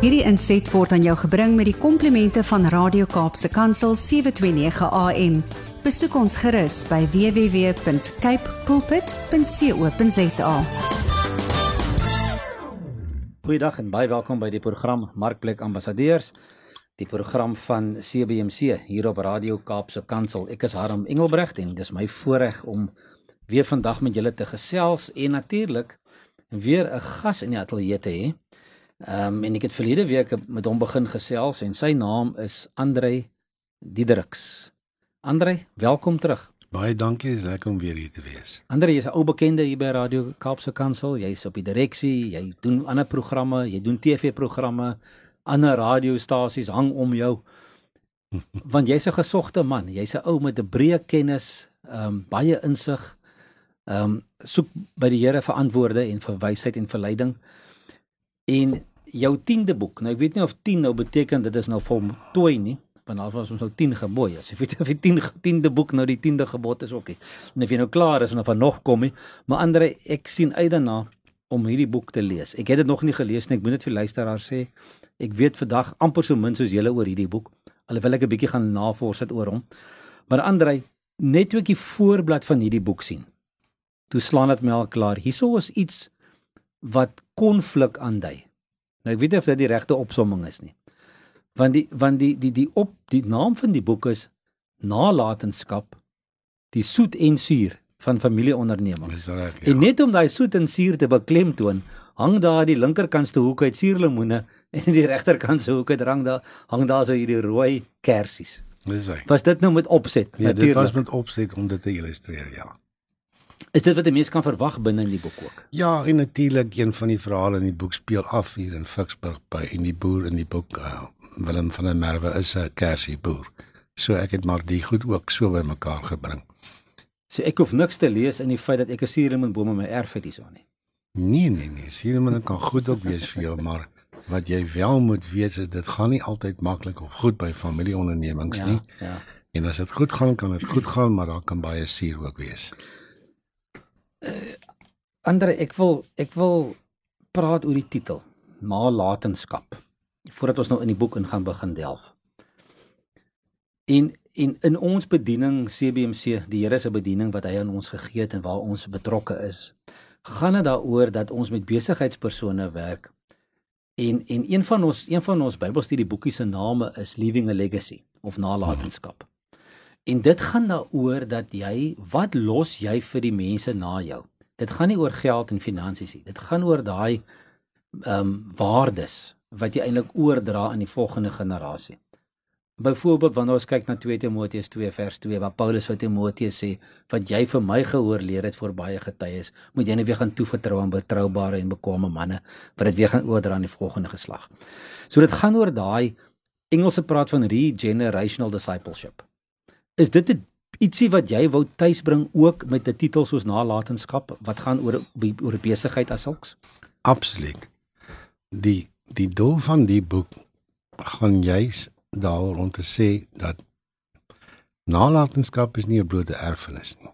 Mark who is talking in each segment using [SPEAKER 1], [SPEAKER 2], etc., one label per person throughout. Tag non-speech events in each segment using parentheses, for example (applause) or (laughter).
[SPEAKER 1] Hierdie inset word aan jou gebring met die komplimente van Radio Kaapse Kansel 729 AM. Besoek ons gerus by www.cape pulpit.co.za.
[SPEAKER 2] Goeiedag en baie welkom by die program Markplek Ambassadeurs, die program van CBC hier op Radio Kaapse Kansel. Ek is Harm Engelbrecht en dis my voorreg om weer vandag met julle te gesels en natuurlik weer 'n gas in die ateljee te hê. Ehm um, en ek het verlede week met hom begin gesels en sy naam is Andrei Diedericks. Andrei, welkom terug.
[SPEAKER 3] Baie dankie, is lekker om weer hier te wees.
[SPEAKER 2] Andrei is 'n ou bekende hier by Radio Kaapse Kansel. Jy's op die direksie, jy doen ander programme, jy doen TV-programme, ander radiostasies hang om jou. (laughs) Want jy's 'n gesogte man. Jy's 'n ou met 'n breë kennis, ehm um, baie insig Ehm um, soek by die Here vir antwoorde en vir wysheid en vir leiding. En jou 10de boek. Nou ek weet nie of 10 nou beteken dit is nou voltooi nie, want al was ons nou 10 gebooie. As jy weet of die 10 10de boek nou die 10de gebod is ook nie. En of jy nou klaar is en of er nog kom nie, maar ander ek sien uit daarna om hierdie boek te lees. Ek het dit nog nie gelees nie. Ek moet dit vir luisteraars sê. Ek weet vandag amper so min soos julle oor hierdie boek. Alhoewel ek 'n bietjie gaan navors het oor hom. Maar Andrei, net die voorblad van hierdie boek sien, toe slaan dit my al klaar. Hierso is iets wat konflik aandui. Nou ek weet nie of dit die regte opsomming is nie. Want die want die die die op die naam van die boek is nalatenskap die soet en suur van familieondernemings.
[SPEAKER 3] Reg,
[SPEAKER 2] ja. En net om daai soet en suur te beklemtoon, hang daar die linkerkantste hoek uit suurlemoene (laughs) en die regterkantste hoek uit rang daar hang daar so hierdie rooi kersies.
[SPEAKER 3] Dis reg.
[SPEAKER 2] Was dit nou met opset?
[SPEAKER 3] Ja, dit was met opset om dit te illustreer, ja.
[SPEAKER 2] Is dit wat 'n mens kan verwag binne in die boek ook?
[SPEAKER 3] Ja, en natuurlik een van die verhale in die boek speel af hier in Ficksburg by en die boer in die boek uh, Willem van der Merwe is 'n kersieboer. So ek het maar die goed ook so bymekaar gebring.
[SPEAKER 2] So ek hoef niks te lees in die feit dat ek 'n suurlemoenboom in my erf het hierson nie.
[SPEAKER 3] Nee nee nee, suurlemoen kan goed ook wees vir jou, maar wat jy wel moet weet is dit gaan nie altyd maklik of goed by familieondernemings
[SPEAKER 2] Ja,
[SPEAKER 3] nie.
[SPEAKER 2] ja.
[SPEAKER 3] En as dit goed gaan, kan dit goed gaan, maar daar kan baie suur ook wees.
[SPEAKER 2] Andre, ek wil ek wil praat oor die titel, nalatenskap. Voordat ons nou in die boek in gaan begin delf. En en in ons bediening CBMC, die Here se bediening wat hy aan ons gegee het en waar ons betrokke is, gaan dit daaroor dat ons met besigheidspersone werk. En en een van ons een van ons Bybelstudieboekie se name is Leaving a Legacy of nalatenskap. En dit gaan daaroor dat jy wat los jy vir die mense na jou? Dit gaan nie oor geld en finansies nie. Dit gaan oor daai ehm um, waardes wat jy eintlik oordra aan die volgende generasie. Byvoorbeeld wanneer ons kyk na 2 Timoteus 2 vers 2 waar Paulus vir Timoteus sê wat jy vir my gehoor leer het vir baie getuies, moet jy net weer gaan toevertrou aan betroubare en bekwame manne wat dit weer gaan oordra aan die volgende geslag. So dit gaan oor daai Engelse praat van regenerational discipleship. Is dit 'n ietsie wat jy wou tuisbring ook met 'n titel soos nalatenskap wat gaan oor oor besigheid as sulks?
[SPEAKER 3] Absoluut. Die die doel van die boek gaan juis daaroor om te sê dat nalatenskap is nie 'n blote erfenis nie.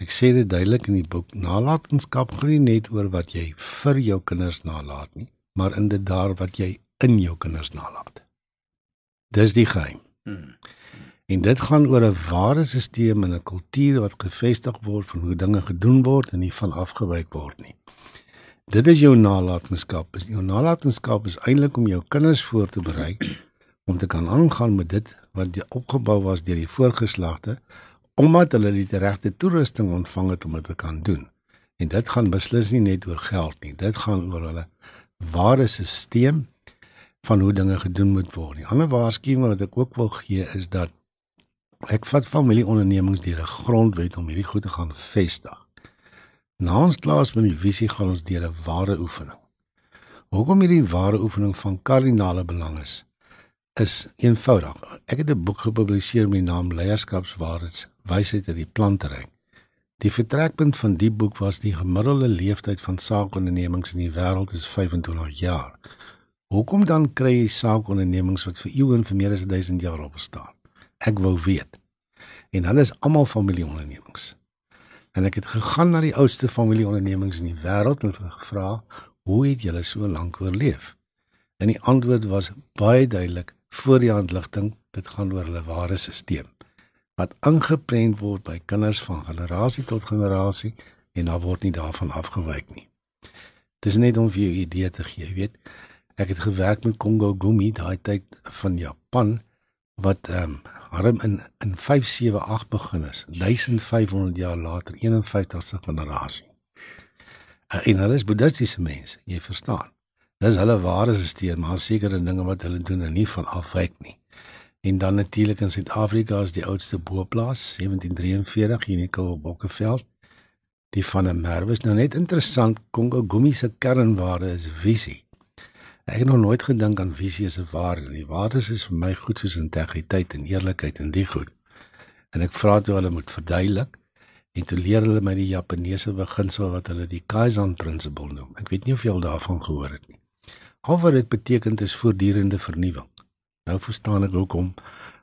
[SPEAKER 3] Ek sê dit duidelik in die boek, nalatenskap gaan nie net oor wat jy vir jou kinders nalat nie, maar in dit daar wat jy in jou kinders nalat. Dis die geheim.
[SPEAKER 2] Hmm.
[SPEAKER 3] En dit gaan oor 'n ware stelsel en 'n kultuur wat gevestig word van hoe dinge gedoen word en nie van afgewyk word nie. Dit is jou nalatenskap. Is jou nalatenskap is eintlik om jou kinders voor te berei om te kan aangaan met dit wat opgebou was deur die voorgeslagte omdat hulle die regte toerusting ontvang het om dit te kan doen. En dit gaan beslis nie net oor geld nie. Dit gaan oor hulle ware stelsel van hoe dinge gedoen moet word. Die ander waarskuwing wat ek ook wil gee is dat ek vat familieondernemings deur 'n grondwet om hierdie goed te gaan vestig. Na ons klaar met die visie gaan ons deur 'n ware oefening. Hoekom hierdie ware oefening van kardinale belang is, is eenvoudig. Ek het 'n boek gepubliseer met die naam Leierskapswaarheids, wysheid uit die plantery. Die vertrekpunt van die boek was die gemiddelde leeftyd van saakondernemings in die wêreld is 25 jaar. Hoekom dan kry jy saakondernemings wat vir eeue en vir meer as 1000 jaar op staan? Ek wou weet. En hulle is almal familieondernemings. En ek het gegaan na die oudste familieondernemings in die wêreld en gevra, "Hoe het julle so lank oorleef?" En die antwoord was baie duidelik voor die handligting, dit gaan oor hulle ware stelsel wat ingeprent word by kinders van generasie tot generasie en daar word nie daarvan afgewyk nie. Dis net om vir jou 'n idee te gee, jy weet. Ek het gewerk met Kongo Gumi daai tyd van Japan wat ehm um, harm in in 578 begin is. 1500 jaar later, 51ste generasie. Uh, en hulle is boeddhistiese mense, jy verstaan. Dis hulle ware stelsel, maar sekere dinge wat hulle doen en nie van afwyk nie. En dan natuurlik in Suid-Afrika is die oudste boplaas 1743 hier in Kobokeveld die van 'n merwe is nou net interessant Kongo Gumi se kernwaarde is visie. Ek het nog nooit gedink aan visie as 'n waarde nie. Waardes is vir my goed soos integriteit en eerlikheid en die goed. En ek vra toe hulle moet verduidelik en toe leer hulle my die Japaneese beginsel wat hulle die Kaizen principle noem. Ek weet nie of jy al daarvan gehoor het nie. Al wat dit beteken is voortdurende vernuwing. Nou verstaan ek hoekom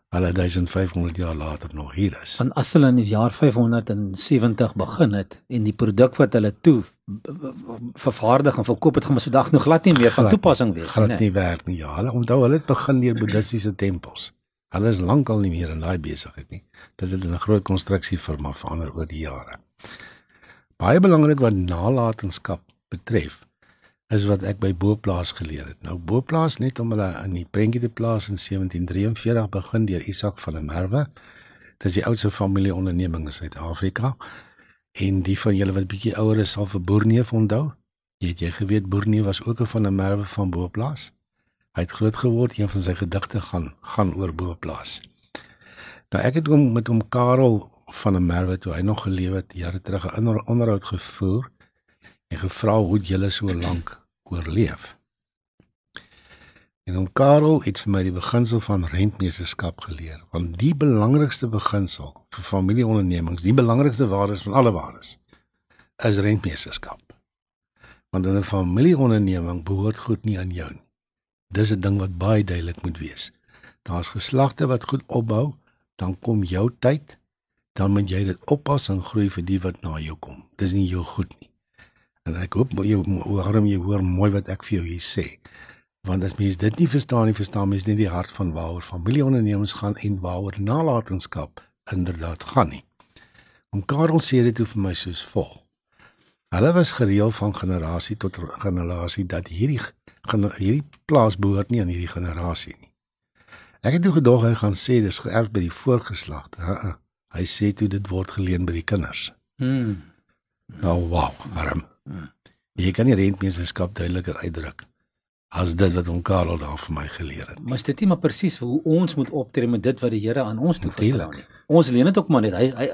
[SPEAKER 3] hulle 1500 jaar later nog hier is.
[SPEAKER 2] Want as hulle in die jaar 570 begin het en die produk wat hulle toe vervaardig en verkoop het gaan so dag nog glad nie meer van toepassing wees
[SPEAKER 3] nie. Glad nie werk nie. Ja, hulle onthou hulle het begin deur boeddhistiese tempels. Hulle is lankal nie meer in daai besigheid nie. Dit het 'n groot konstruksiefirma verander oor die jare. Baie belangrik wat nalatenskap betref is wat ek by Boplaas geleer het. Nou Boplaas net om hulle in die prentjie te plaas in 1743 begin deur Isak van der Merwe. Dit is die oudste familieonderneming in Suid-Afrika. En die van julle wat bietjie ouer is sal vir Boerneef onthou. Jy het jy geweet Boerneef was ook 'n van der Merwe van Boplaas. Hy het groot geword, een van sy gedigte gaan gaan oor Boplaas. Nou ek het hom met hom Karel van der Merwe toe hy nog geleef het jare terug 'n onderhoud gevoer en gevra hoe jy so lank oorleef. En om Karel het vir my die beginsel van rentmeesterskap geleer, want die belangrikste beginsel vir familieondernemings, die belangrikste waardes van alle waardes, is rentmeesterskap. Want in 'n familieonderneming behoort goed nie aan jou nie. Dis 'n ding wat baie duidelik moet wees. Daar's geslagte wat goed opbou, dan kom jou tyd, dan moet jy dit oppas en groei vir die wat na jou kom. Dis nie jou goed nie. En ek hoop jy waarom jy hoor mooi wat ek vir jou hier sê. Want as mens dit nie verstaan nie, verstaan mens nie die hart van waaroor familieondernemings gaan en waaroor nalatenskap inderdaad gaan nie. Om Karel sê dit vir my soos volg. Hulle was gereël van generasie tot generasie dat hierdie hierdie plaas behoort nie aan hierdie generasie nie. Ek het toe gedog hy gaan sê dis geërf by die voorgeslagte. Hy sê toe dit word geleen by die kinders. Hmm. Nou wow, waarom? Hmm. Jy kan nie rentmeesterskap duideliker uitdruk as dit wat ons Karel daar vir my geleer het.
[SPEAKER 2] Maar dit is maar presies hoe ons moet optree met dit wat die Here aan ons toe vertrou nie. Ons leen dit ook maar net. Hy hy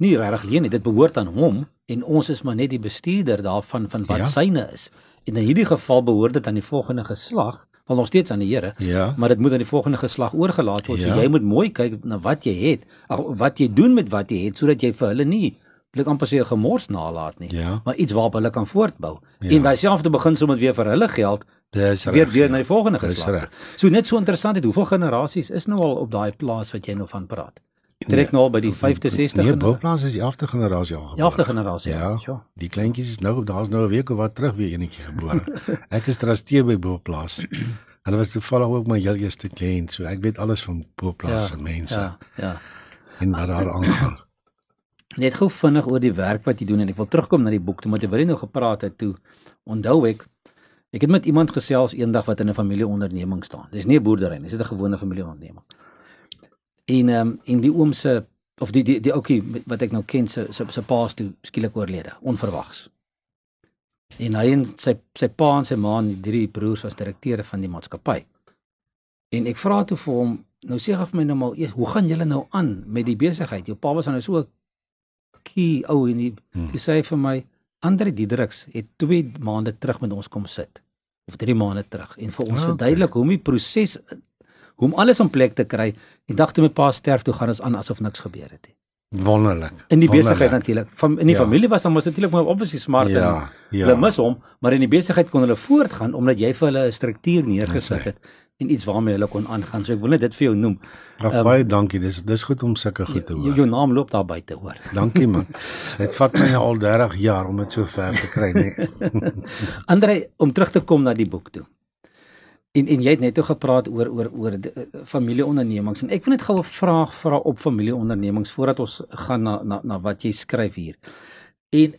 [SPEAKER 2] nie regtig leen nie. Dit behoort aan hom en ons is maar net die bestuurder daarvan van wat ja. syne is. En in hierdie geval behoort dit aan die volgende geslag, wel nog steeds aan die Here, ja. maar dit moet aan die volgende geslag oorgelaat word. Ja. So jy moet mooi kyk na wat jy het, wat jy doen met wat jy het sodat jy vir hulle nie wil ek amper sê 'n gemors nalat nie, ja. maar iets waarop hulle kan voortbou. Ja. En daai selfde beginsel moet weer vir hulle geld. Dis reg. Weer weer ja. na die volgende geslag. So net so interessant het hoeveel generasies is nou al op daai plaas wat jy nou van praat. Trek nou al by die 5de 60ste.
[SPEAKER 3] Nee, boplaas is die 11de generasie al
[SPEAKER 2] gebore. 11de generasie.
[SPEAKER 3] Ja. ja. Die kleintjies is nou daar's nou 'n week of wat terug weer enetjie gebore. (laughs) ek is trustee by boplaas. Hulle was toevallig ook my heel eerste kliënt, so ek weet alles van boplaas ja, se mense. Ja. Ja. En wat daar aangaan.
[SPEAKER 2] Net gou vinnig oor die werk wat jy doen en ek wil terugkom na die boek toe wat jy baie nou gepraat het toe. Onthou ek ek het met iemand gesels eendag wat in 'n familieonderneming staan. Dis nie 'n boerdery nie, dis 'n gewone familieonderneming. En ehm um, en die oom se of die die die ouetjie wat ek nou ken se se se paas toe skielik oorlede, onverwags. En hy en sy sy pa en sy ma en die drie broers was direkteure van die maatskappy. En ek vra toe vir hom, nou sê vir my nou maar, hoe gaan julle nou aan met die besigheid? Jou pa was nou so key ou en die, hmm. die sê vir my Andre Diedriks het 2 maande terug met ons kom sit of 3 maande terug en vir ons ah, verduidelik okay. hoe om die proses hoe om alles in plek te kry en dag toe my pa sterf toe gaan ons aan asof niks gebeur het nie.
[SPEAKER 3] Wonderlik.
[SPEAKER 2] In die besigheid natuurlik. Van in die ja. familie was hom natuurlik maar obviously smart ja, en ja. hulle mis hom, maar in die besigheid kon hulle voortgaan omdat jy vir hulle 'n struktuur neergesit het en iets waarmee hulle kon aangaan. So ek wil net dit vir jou noem.
[SPEAKER 3] Ja, um, baie dankie. Dis dis goed om sulke goed te hoor.
[SPEAKER 2] Jou, jou naam loop daar buite hoor.
[SPEAKER 3] Dankie man. (laughs) Dit vat my nou al 30 jaar om dit so ver te kry, nee. (laughs)
[SPEAKER 2] Andre, om terug te kom na die boek toe. En en jy het net oor gepraat oor oor oor uh, familieondernemings en ek wil net gou 'n vraag vra op familieondernemings voordat ons gaan na na na wat jy skryf hier. En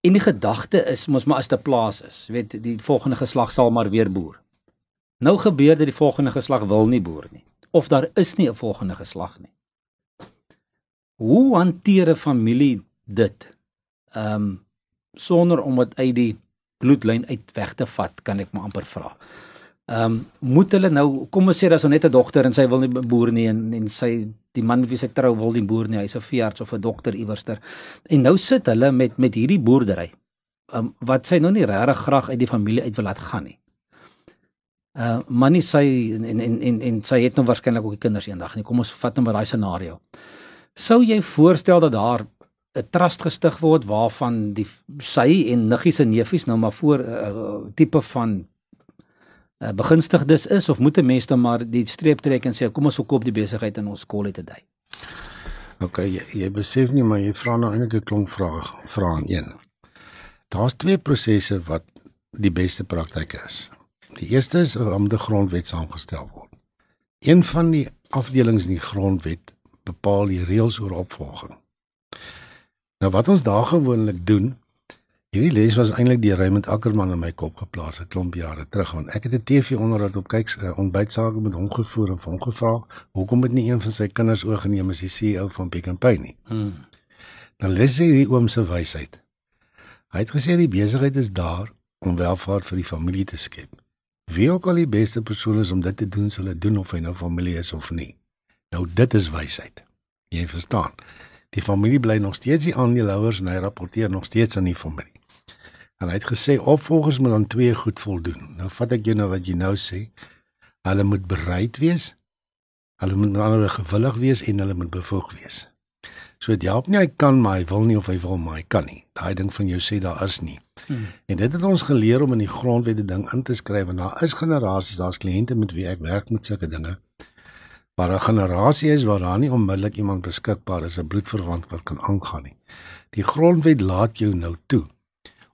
[SPEAKER 2] en die gedagte is mos maar as dit plaas is, weet die volgende geslag sal maar weer boer. Nou gebeur dit die volgende geslag wil nie boer nie of daar is nie 'n volgende geslag nie. Hoe hanteer 'n familie dit? Ehm um, sonder om dit uit die bloedlyn uit weg te vat, kan ek maar amper vra. Ehm um, moet hulle nou kom ons sê daar's nou net 'n dogter en sy wil nie boer nie en en sy die man wie sy trou wil nie boer nie, hy's 'n veearts of 'n dokter iewerster. En nou sit hulle met met hierdie boerdery. Ehm um, wat sy nou nie regtig graag uit die familie uit wil laat gaan nie. Uh maar nie sy en en en en, sy het nou waarskynlik ook die kinders eendag nie. Kom ons vat nou maar daai scenario. Sou jy voorstel dat daar 'n trust gestig word waarvan die sy en niggies en neefies nou maar voor 'n uh, uh, tipe van uh, begunstigdes is of moet 'n mens dan maar die streep trek en sê kom ons verkoop die besigheid in ons kolle te dui.
[SPEAKER 3] OK, jy, jy besef nie maar jy vra nou eintlik 'n klomp vrae vra aan een. Daar's twee prosesse wat die beste praktyk is. Die eerste is om die grondwet saamgestel word. Een van die afdelings in die grondwet bepaal die reëls oor opvolging. Nou wat ons daar gewoonlik doen, hierdie les was eintlik deur Raymond Ackerman in my kop geplaas 'n klomp jare terug want ek het 'n TV onderhoud op kyk uh, ontbytsake met hom gevoer en hom gevra hoekom het nie een van sy kinders oorgeneem as die CEO van Pick n Pay nie. Hmm. Dan lees hy hierdie oom se wysheid. Hy het gesê die besigheid is daar om welvaart vir die familie te skep. Wie ook al die beste persoon is om dit te doen, sal dit doen of hy nou familie is of nie. Nou dit is wysheid. Jy verstaan. Die familie bly nog steeds die aandeelhouers en hy rapporteer nog steeds aan die familie. En hy het gesê opvolgers moet aan twee goed voldoen. Nou vat ek jou nou wat jy nou sê. Hulle moet bereid wees. Hulle moet nou gewillig wees en hulle moet bevoeg wees. So dit help nie hy kan maar hy wil nie of hy wil maar hy kan nie. Daai ding van jou sê daar is nie. Hmm. En dit het ons geleer om in die grondwet die ding in te skryf en daar is generasies, daar's kliënte met wie ek werk met sulke dinge. Maar 'n generasie is waar daar nie onmiddellik iemand beskikbaar is, 'n bloedverwant wat kan aangaan nie. Die grondwet laat jou nou toe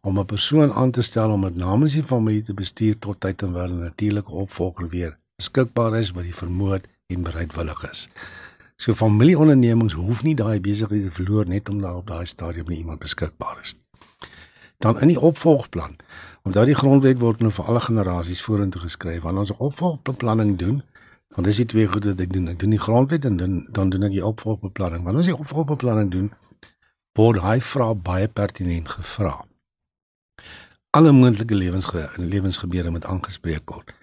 [SPEAKER 3] om 'n persoon aan te stel om met namens die familie te bestuur tot tyd en wyl 'n natuurlike opvolger weer beskikbaar is wat die vermoë en bereidwillig is. So familieondernemings hoef nie daai besighede te verloor net omdat op daai stadium nie iemand beskikbaar is nie. Dan in die opvolgplan. Omdat die grondwet word nou vir alle generasies vorentoe geskryf, wanneer ons 'n opvolgbeplanning doen, want dis die twee goed wat ek doen. Ek doen die grondwet en dan dan doen ek die opvolgbeplanning. Wanneer ons die opvolgbeplanning doen, word hy vra baie pertinent gevra. Alle moontlike lewensge lewensgebeure moet aangespreek word.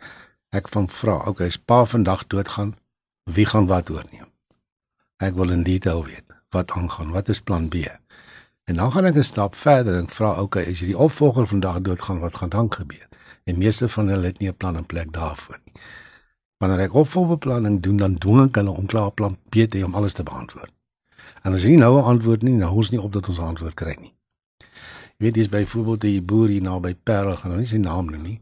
[SPEAKER 3] Ek van vra, okay, as pa vandag doodgaan, wie gaan wat oorneem? Ek wil in detail weet wat aangaan. Wat is plan B? En dan gaan ek 'n stap verder en vra, "Oké, okay, as jy die opvolger vandag doodgaan, wat gaan dan gebeur?" En meeste van hulle het nie 'n plan in plek daarvoor nie. Wanneer ek opvolgbeplanning doen, dan dwing ek hulle om klaar plan B te hê om alles te beantwoord. En as jy nou 'n antwoord nie, nou ons nie op dat ons antwoord kry nie. Jy weet dis byvoorbeeld die boer hier naby Parel, gaan nou nie sy naam noem nie,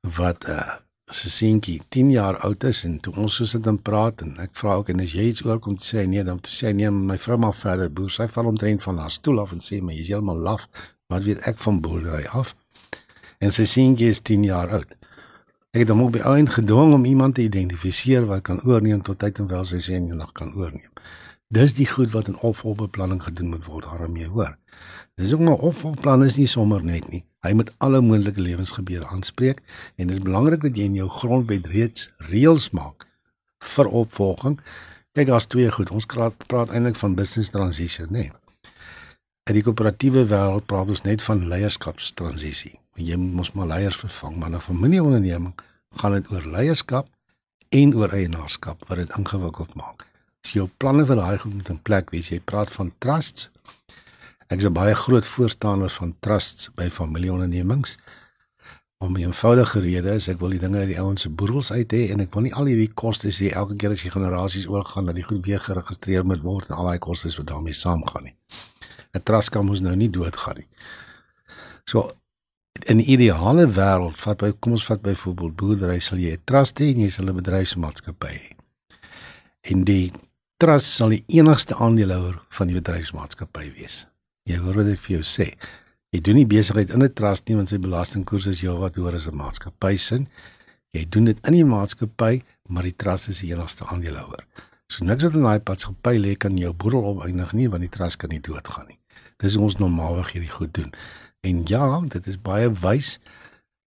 [SPEAKER 3] wat uh se seentjie 10 jaar oud is en toe ons so sit en praat en ek vra ook en as jy iets oorkom te sê nee dan te sê nee my vrou maar verder boer sy val omtrent van haar stoel af en sê maar jy's heeltemal laf wat weet ek van boerdery af en sy seentjie is 10 jaar oud ek het hom op die ouend gedwing om iemand te identifiseer wat kan oorneem tot tyd en wel sy en nog kan oorneem dis die goed wat in opvolgbeplanning gedoen moet word daarmee hoor dis ook maar opvolgplan is nie sommer net nie Hy moet alle moontlike lewensgebeure aanspreek en dit is belangrik dat jy in jou grondwet reeds reëls maak vir opvolging. Kyk, daar's twee goed. Ons praat, praat eintlik van business transition, nê. Nee. In die koöperatiewe wêreld praat ons net van leierskapstransisie. Jy moet maar leiers vervang, maar 'n familieonderneming gaan dit oor leierskap en oor eienaarskap wat dit ingewikkeld maak. Jy jou planne vir daai goed moet in plek wees, jy praat van trusts, Ek is 'n baie groot voorstander van trusts by familieondernemings. Om 'n eenvoudige rede is ek wil die dinge uit die ouens se boedels uit hê en ek wil nie al hierdie kostes hê elke keer as jy generasies oorgaan dat die goed weer geregistreer moet word en al daai kostes wat daarmee saamgaan nie. 'n Trust kan mos nou nie doodgaan nie. So in 'n ideale wêreld, vat by kom ons vat byvoorbeeld boerdery sal jy 'n trust hê en jy sal 'n bedryfsmaatskappy hê. En die trust sal die enigste aandeelhouer van die bedryfsmaatskappy wees. Jy hoor wat ek vir jou sê. Jy doen nie besigheid in 'n trust nie want sy belastingkoers is heelwat hoër as 'n maatskappy sin. Jy doen dit in die maatskappy, maar die trust is die enigste aandeelhouer. So niks wat in daai maatskappy lê kan jou boedel opeindig nie want die trust kan nie doodgaan nie. Dis ons normaalweg hierdie goed doen. En ja, dit is baie wys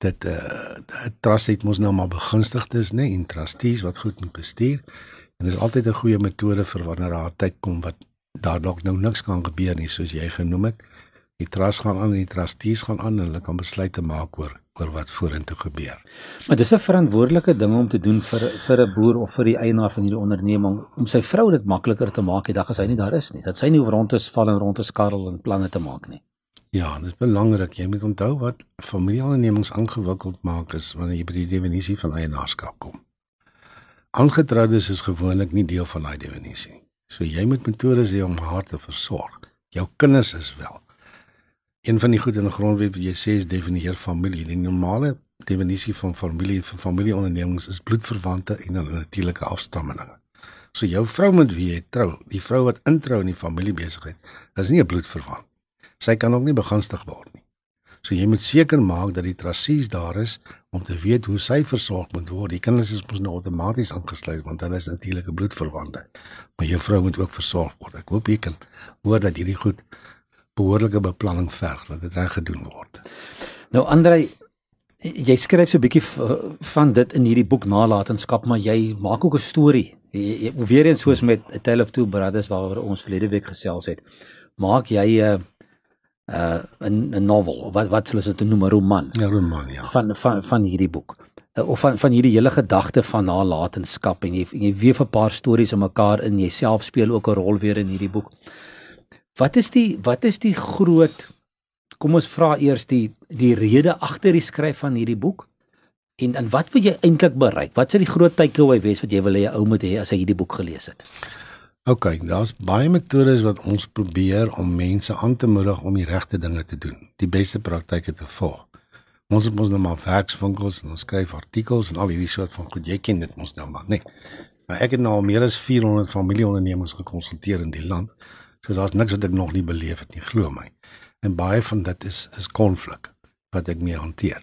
[SPEAKER 3] dat eh uh, trust het mos nou maar begunstigdes, nê, en trustees wat goed moet bestuur. En dis altyd 'n goeie metode vir wanneer daar tyd kom wat daar dalk nou niks kan gebeur nie soos jy genoem het. Die trust gaan aan en die trustees gaan aan en hulle kan besluite maak oor oor wat vorentoe gebeur.
[SPEAKER 2] Maar dis 'n verantwoordelike ding om te doen vir vir 'n boer of vir die eienaar van hierdie onderneming om sy vrou dit makliker te maak die dag as hy nie daar is nie. Dat sy nie rond te val en rond te skarrel en planne te maak nie.
[SPEAKER 3] Ja, dit is belangrik. Jy moet onthou wat familieondernemings ingewikkeld maak is wanneer jy by die definisie van eienaarskap kom. Aangetroudes is gewoonlik nie deel van daai definisie nie. So jy moet metodes hê om haar te versorg. Jou kinders is wel. Een van die goed in die grondwet wat jy sê is definieer familie. Die normale definisie van familie vir familieondernemings is bloedverwante en hulle natuurlike afstammelinge. So jou vrou met wie jy trou, die vrou wat introu in die familiebesigheid, is nie 'n bloedverwant. Sy kan ook nie begunstig word nie. So jy moet seker maak dat die trustees daar is om te weet hoe sy versorg moet word. Die kinders is mos nou outomaties aangesluit want hulle is natuurlike bloedverwante. Maar jou vrou moet ook versorg word. Ek hoop jy kan hoor dat hierdie goed behoorlike beplanning verg dat dit reg gedoen word.
[SPEAKER 2] Nou Andrei, jy skryf so 'n bietjie van dit in hierdie boek Nalatenskap, maar jy maak ook 'n storie. Jy, jy weer eens soos met A Tale of Two Brothers waaroor ons verlede week gesels het. Maak jy 'n uh, uh 'n 'n novel wat wat sou dit noem 'n roman?
[SPEAKER 3] Ja, roman, ja.
[SPEAKER 2] Van van van hierdie boek. Uh, of van van hierdie hele gedagte van nalatenskap en jy jy weef 'n paar stories om mekaar in jouself speel ook 'n rol weer in hierdie boek. Wat is die wat is die groot kom ons vra eers die die rede agter die skryf van hierdie boek? En en wat wil jy eintlik bereik? Wat sou die groot takeaway wees wat jy wil hê 'n ou moet hê as hy hierdie boek gelees het?
[SPEAKER 3] OK, daar's baie metodes wat ons probeer om mense aan te moedig om die regte dinge te doen, die beste praktyke te volg. Ons het mos nou maar werkswinkels en ons skryf artikels en al hierdie soort van goed. Jy ken dit mos nou maar, nee. Maar ek het nou al meer as 400 familieondernemings gekonsulteer in die land. So daar's niks wat ek nog nie beleef het nie, glo my. En baie van dit is is konflik wat ek mee hanteer.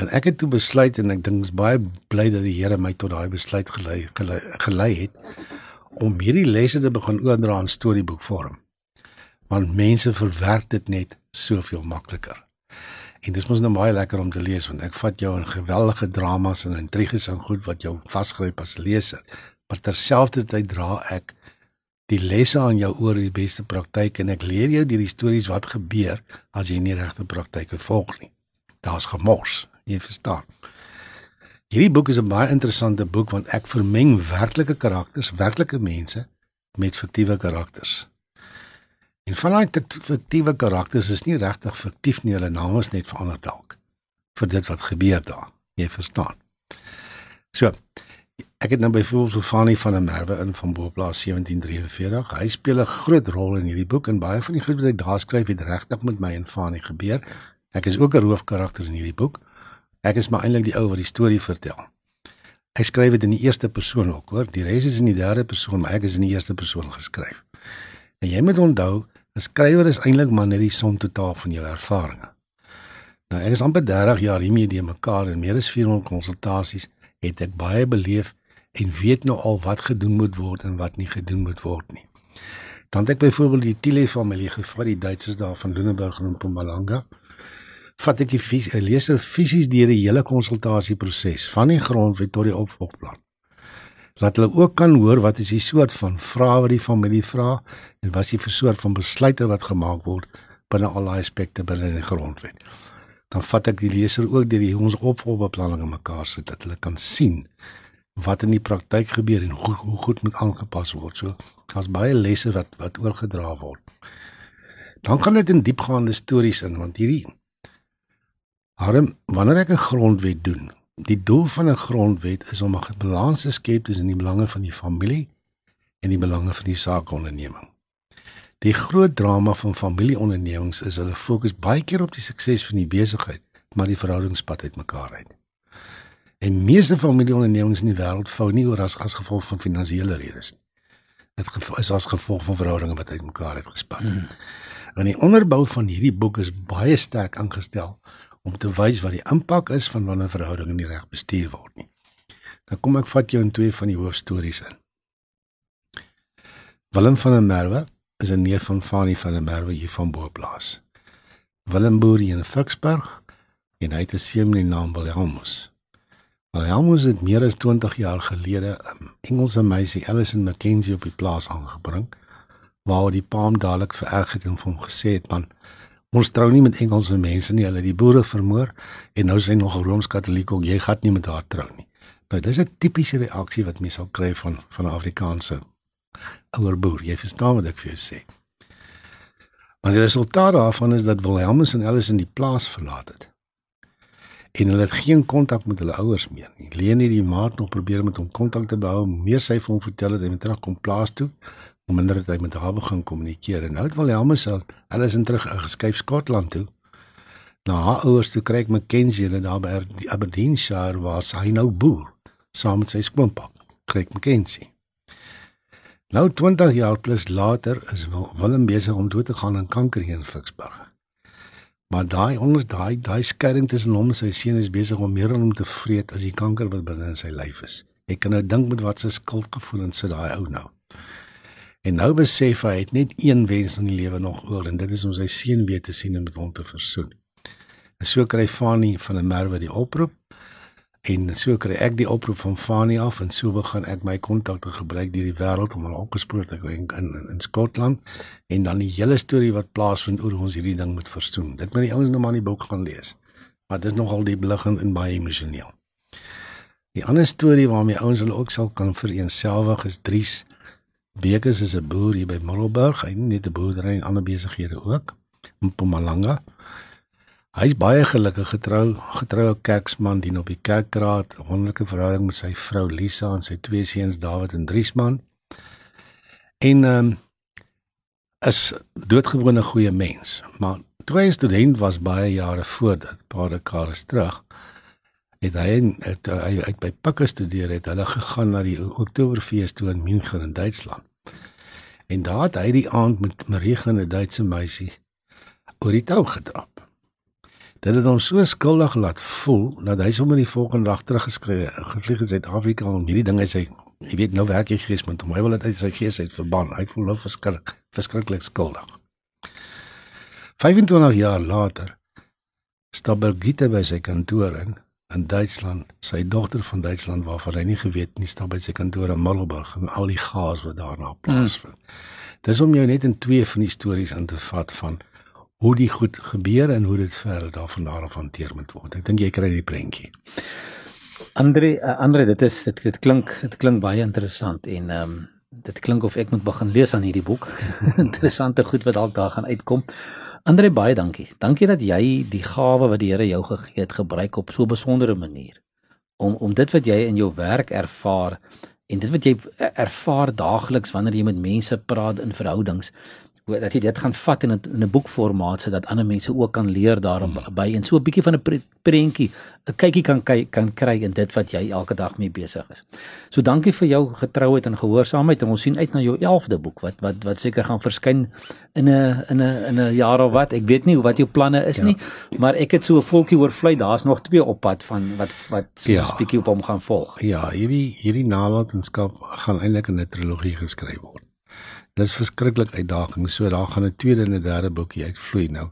[SPEAKER 3] En ek het toe besluit en ek dink is baie bly dat die Here my tot daai besluit gelei gelei, gelei het om hierdie lesse te begin oordra in storieboekvorm. Want mense verwerk dit net soveel makliker. En dit mos nou baie lekker om te lees want ek vat jou in geweldige dramas en intriges en goed wat jou vasgryp as leser. Maar terselfdertyd dra ek die lesse aan jou oor die beste praktyk en ek leer jou deur die stories wat gebeur as jy nie regte praktyke volg nie. Daar's gemors, jy verstaan. Hierdie boek is 'n baie interessante boek want ek vermeng werklike karakters, werklike mense met fiktiewe karakters. En van daai fiktiewe karakters is nie regtig fiktief nie, hulle name is net verander dalk vir dit wat gebeur daar. Jy verstaan. So, ek het nou byvoorbeeld Fanny van der Merwe in van Boplaas 1743. Hy speel 'n groot rol in hierdie boek en baie van die goed wat hy daar skryf het regtig met my en Fanny gebeur. Ek is ook 'n hoofkarakter in hierdie boek. Ek is maar eintlik die ou wat die storie vertel. Ek skryf dit in die eerste persoon ook, hoor. Die res is in die derde persoon, maar ek is in die eerste persoon geskryf. En jy moet onthou, 'n skrywer is eintlik maar net die som totaal van jou ervarings. Nou, ek is amper 30 jaar hiermee die mekaar en meer as 400 konsultasies het ek baie beleef en weet nou al wat gedoen moet word en wat nie gedoen moet word nie. Dan het ek byvoorbeeld die Tile familie gevat, die Duitsers daar van Lunenburg en Mpumalanga vat ek die fys, leser fisies deur die hele konsultasieproses van die grondwet tot die opvolgplan. Laat hulle ook kan hoor wat is die soort van vrae wat die familie vra en wat is die soort van besluite wat gemaak word binne al daai aspekte binne die grondwet. Dan vat ek die leser ook deur die ons opvolgbeplanning in mekaar sit dat hulle kan sien wat in die praktyk gebeur en hoe, hoe goed moet aangepas word. So daar's baie lesse wat wat oorgedra word. Dan gaan dit in diepgaande stories in want hierdie Harm, wanneer ek 'n grondwet doen, die doel van 'n grondwet is om 'n balans te skep tussen die belange van die familie en die belange van die saakonderneming. Die groot drama van familieondernemings is hulle fokus baie keer op die sukses van die besigheid, maar die verhoudingspad uit mekaar uit. En meeste familieondernemings in die wêreld vou nie oor as as gevolg van finansiële redes nie. Dit is as gevolg van verhoudinge wat uit mekaar uitgespat het. Mm. En die onderbou van hierdie boek is baie sterk ingestel om te wys wat die impak is van wanneer 'n verhouding nie reg bestuur word nie. Dan kom ek vat jou in twee van die hoofstories in. Willem van der Merwe is 'n neef van Fanie van der Merwe hier van Boplaas. Willem boer in Ficksburg en hy het 'n seun met die naam Wilhelmus. Wilhelmus het meer as 20 jaar gelede 'n Engelse meisie, Alison McKenzie op die plaas aangebring waar die paam dadelik vererg het en hom gesê het man ons trou nie met Engelse mense nie, hulle die boere vermoor en nou sê nog 'n Rooms-Katoliek ook jy gaan nie met haar trou nie. Nou dis 'n tipiese reaksie wat mense sal kry van van 'n Afrikaanse ouer boer. Jy verstaan wat ek vir jou sê. Maar die resultaat daarvan is dat Wilhelmus en Alice in die plaas verlaat het. En hulle het geen kontak met hulle ouers meer nie. Leni die maat nog probeer met hom kontak te behou, meer sy vir hom vertel het hy moet terugkom plaas toe om minder dat hy met haar begin kommunikeer. En nou het Wilhelmus al Alice in terug geskuif Skotland toe. Na haar ouers toe kry ek Mackenzie hulle daar by Aberdeenshire waar sy nou boer saam met sy skoonpa. Kry ek Mackenzie. Nou 20 jaar plus later is Willem besig om dood te gaan aan kanker hier in Ficksburg. Maar daai onder daai daai skeiding tussen hom en sy seun is besig om meer aan hom te vreet as die kanker wat binne in sy lyf is. Ek kan nou dink met wat sy skuldgevoelens sit daai ou nou. En nou besef hy het net een wens in die lewe nog oor en dit is om sy seun weer te sien en met hom te versoen. En so kry Fanny van der Merwe die oproep En so kry ek die oproep van Fani af en so begin ek my kontakte gebruik deur die wêreld om hulle opgespoor te kry in in, in Skotland en dan die hele storie wat plaasvind oor ons hierdie ding moet verstoen. Dit moet die ouens nou maar in die boek gaan lees. Maar dit is nogal die beliggend en baie emosioneel. Die ander storie waarmee ouens hulle ook sal kan vereenselwig is Dries Bekes is 'n boer hier by Middelburg. Hy het net 'n boerdery en ander besighede ook in Mpumalanga. Hy's baie gelukkig getrou, getroue kerksman dien op die kerkraad, wonderlike verhouding met sy vrou Lisa en sy twee seuns David en Driesman. En ehm um, is doodgewone goeie mens, maar toe hy student was baie jare voor dit, paar dekade terug, het hy het, hy uit by Pikke studeer het, hulle gegaan na die Oktoberfees toe in München in Duitsland. En daar het hy die aand met Marie, 'n Duitse meisie, oor die tou getrap. Dit het hom so skuldig laat voel dat hy sommer die volgende dag teruggeskryf gevlieg in Suid-Afrika om hierdie dinge sê jy weet nou werk hy gees met hom hy wil dit uit sy gees uit verban. Hy voel nou verskrik verskriklik skuldig. 25 jaar later stap Birgitte by sy kantoor in in Duitsland. Sy dogter van Duitsland waarvan hy nie geweet nie stap by sy kantoor in Middelburg en al die gas wat daarna plaasvind. Hmm. dis om jou net in twee van die stories in te vat van hoe die goed gebeur en hoe dit verder daarvan daarof hanteer moet word. Ek dink jy kry die prentjie.
[SPEAKER 2] Andre uh, Andre dit is dit dit klink dit klink baie interessant en ehm um, dit klink of ek moet begin lees aan hierdie boek. (laughs) Interessante goed wat dalk daar gaan uitkom. Andre baie dankie. Dankie dat jy die gawe wat die Here jou gegee het gebruik op so 'n besondere manier om om dit wat jy in jou werk ervaar en dit wat jy ervaar daagliks wanneer jy met mense praat in verhoudings dat jy dit gaan vat in 'n in 'n boekformaat sodat ander mense ook kan leer daarop hmm. by en so 'n bietjie van 'n prentjie 'n kykie kan kan kry in dit wat jy elke dag mee besig is. So dankie vir jou getrouheid en gehoorsaamheid en ons sien uit na jou 11de boek wat wat wat seker gaan verskyn in 'n in 'n in 'n jaar of wat. Ek weet nie wat jou planne is ja. nie, maar ek het so 'n volkie oorvlei. Daar's nog twee op pad van wat wat so 'n ja. bietjie op hom gaan volg.
[SPEAKER 3] Ja, hierdie hierdie nalatenskap gaan eintlik in 'n trilogie geskryf word. Dis verskriklik uitdaging. So daar gaan 'n tweede en 'n derde boekie uitvloei nou.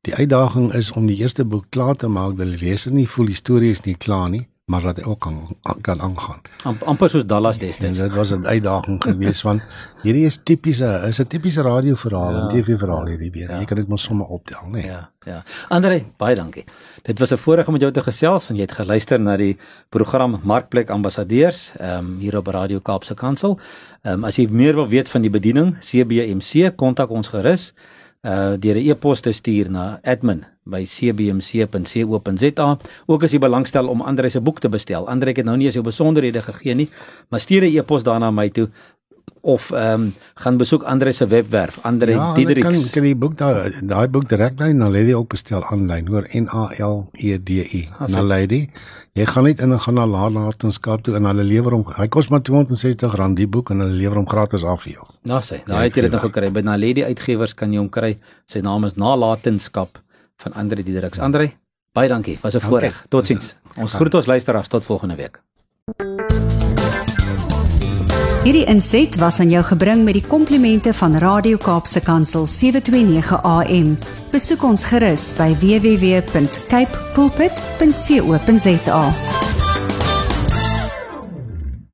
[SPEAKER 3] Die uitdaging is om die eerste boek klaar te maak dat die leser nie voel die storie is nie klaar nie, maar dat hy ook kan kan aangaan.
[SPEAKER 2] Am, amper soos Dallas destyds.
[SPEAKER 3] Dit was 'n uitdaging geweest want hierdie is tipiese is 'n tipiese radioverhaal ja, en TV-verhaal hierdie weer. Ja, jy kan dit mos sommer optel, né? Nee.
[SPEAKER 2] Ja, ja. Andre, baie dankie. Dit was 'n voorreg om met jou te gesels en jy het geluister na die program Markplek Ambassadeurs ehm um, hier op Radio Kaapse Kansel. Ehm um, as jy meer wil weet van die bediening CBMC, kontak ons gerus uh deur 'n e-pos te stuur na admin by cbmc.co.za. Ook as jy belangstel om Andre se boek te bestel. Andre het nou nie as jou besonderhede gegee nie, maar stuur 'n e-pos daarna my toe of ehm um, gaan besoek Andre se webwerf Andre
[SPEAKER 3] Ja,
[SPEAKER 2] Diedericks.
[SPEAKER 3] kan kan die boek daai daai boek direk daai Naledi ook bestel aanlyn, hoor N A L E D I.
[SPEAKER 2] So-
[SPEAKER 3] Naledi. Jy gaan net in en gaan na nalatenskap toe en hulle lewer hom. Hy kos maar R260 die boek en hulle lewer hom gratis af vir jou.
[SPEAKER 2] Nou sê, daai het jy dit nog gekry by Naledi Uitgewers kan jy hom kry. Sy naam is Nalatenskap van Andre Diedericks. Andre, baie dankie. Was 'n voorreg. Totsiens. Ons groet ons luisteraars tot volgende week.
[SPEAKER 1] Hierdie inset was aan jou gebring met die komplimente van Radio Kaapse Kansel 729 AM. Besoek ons gerus by www.cape pulpit.co.za.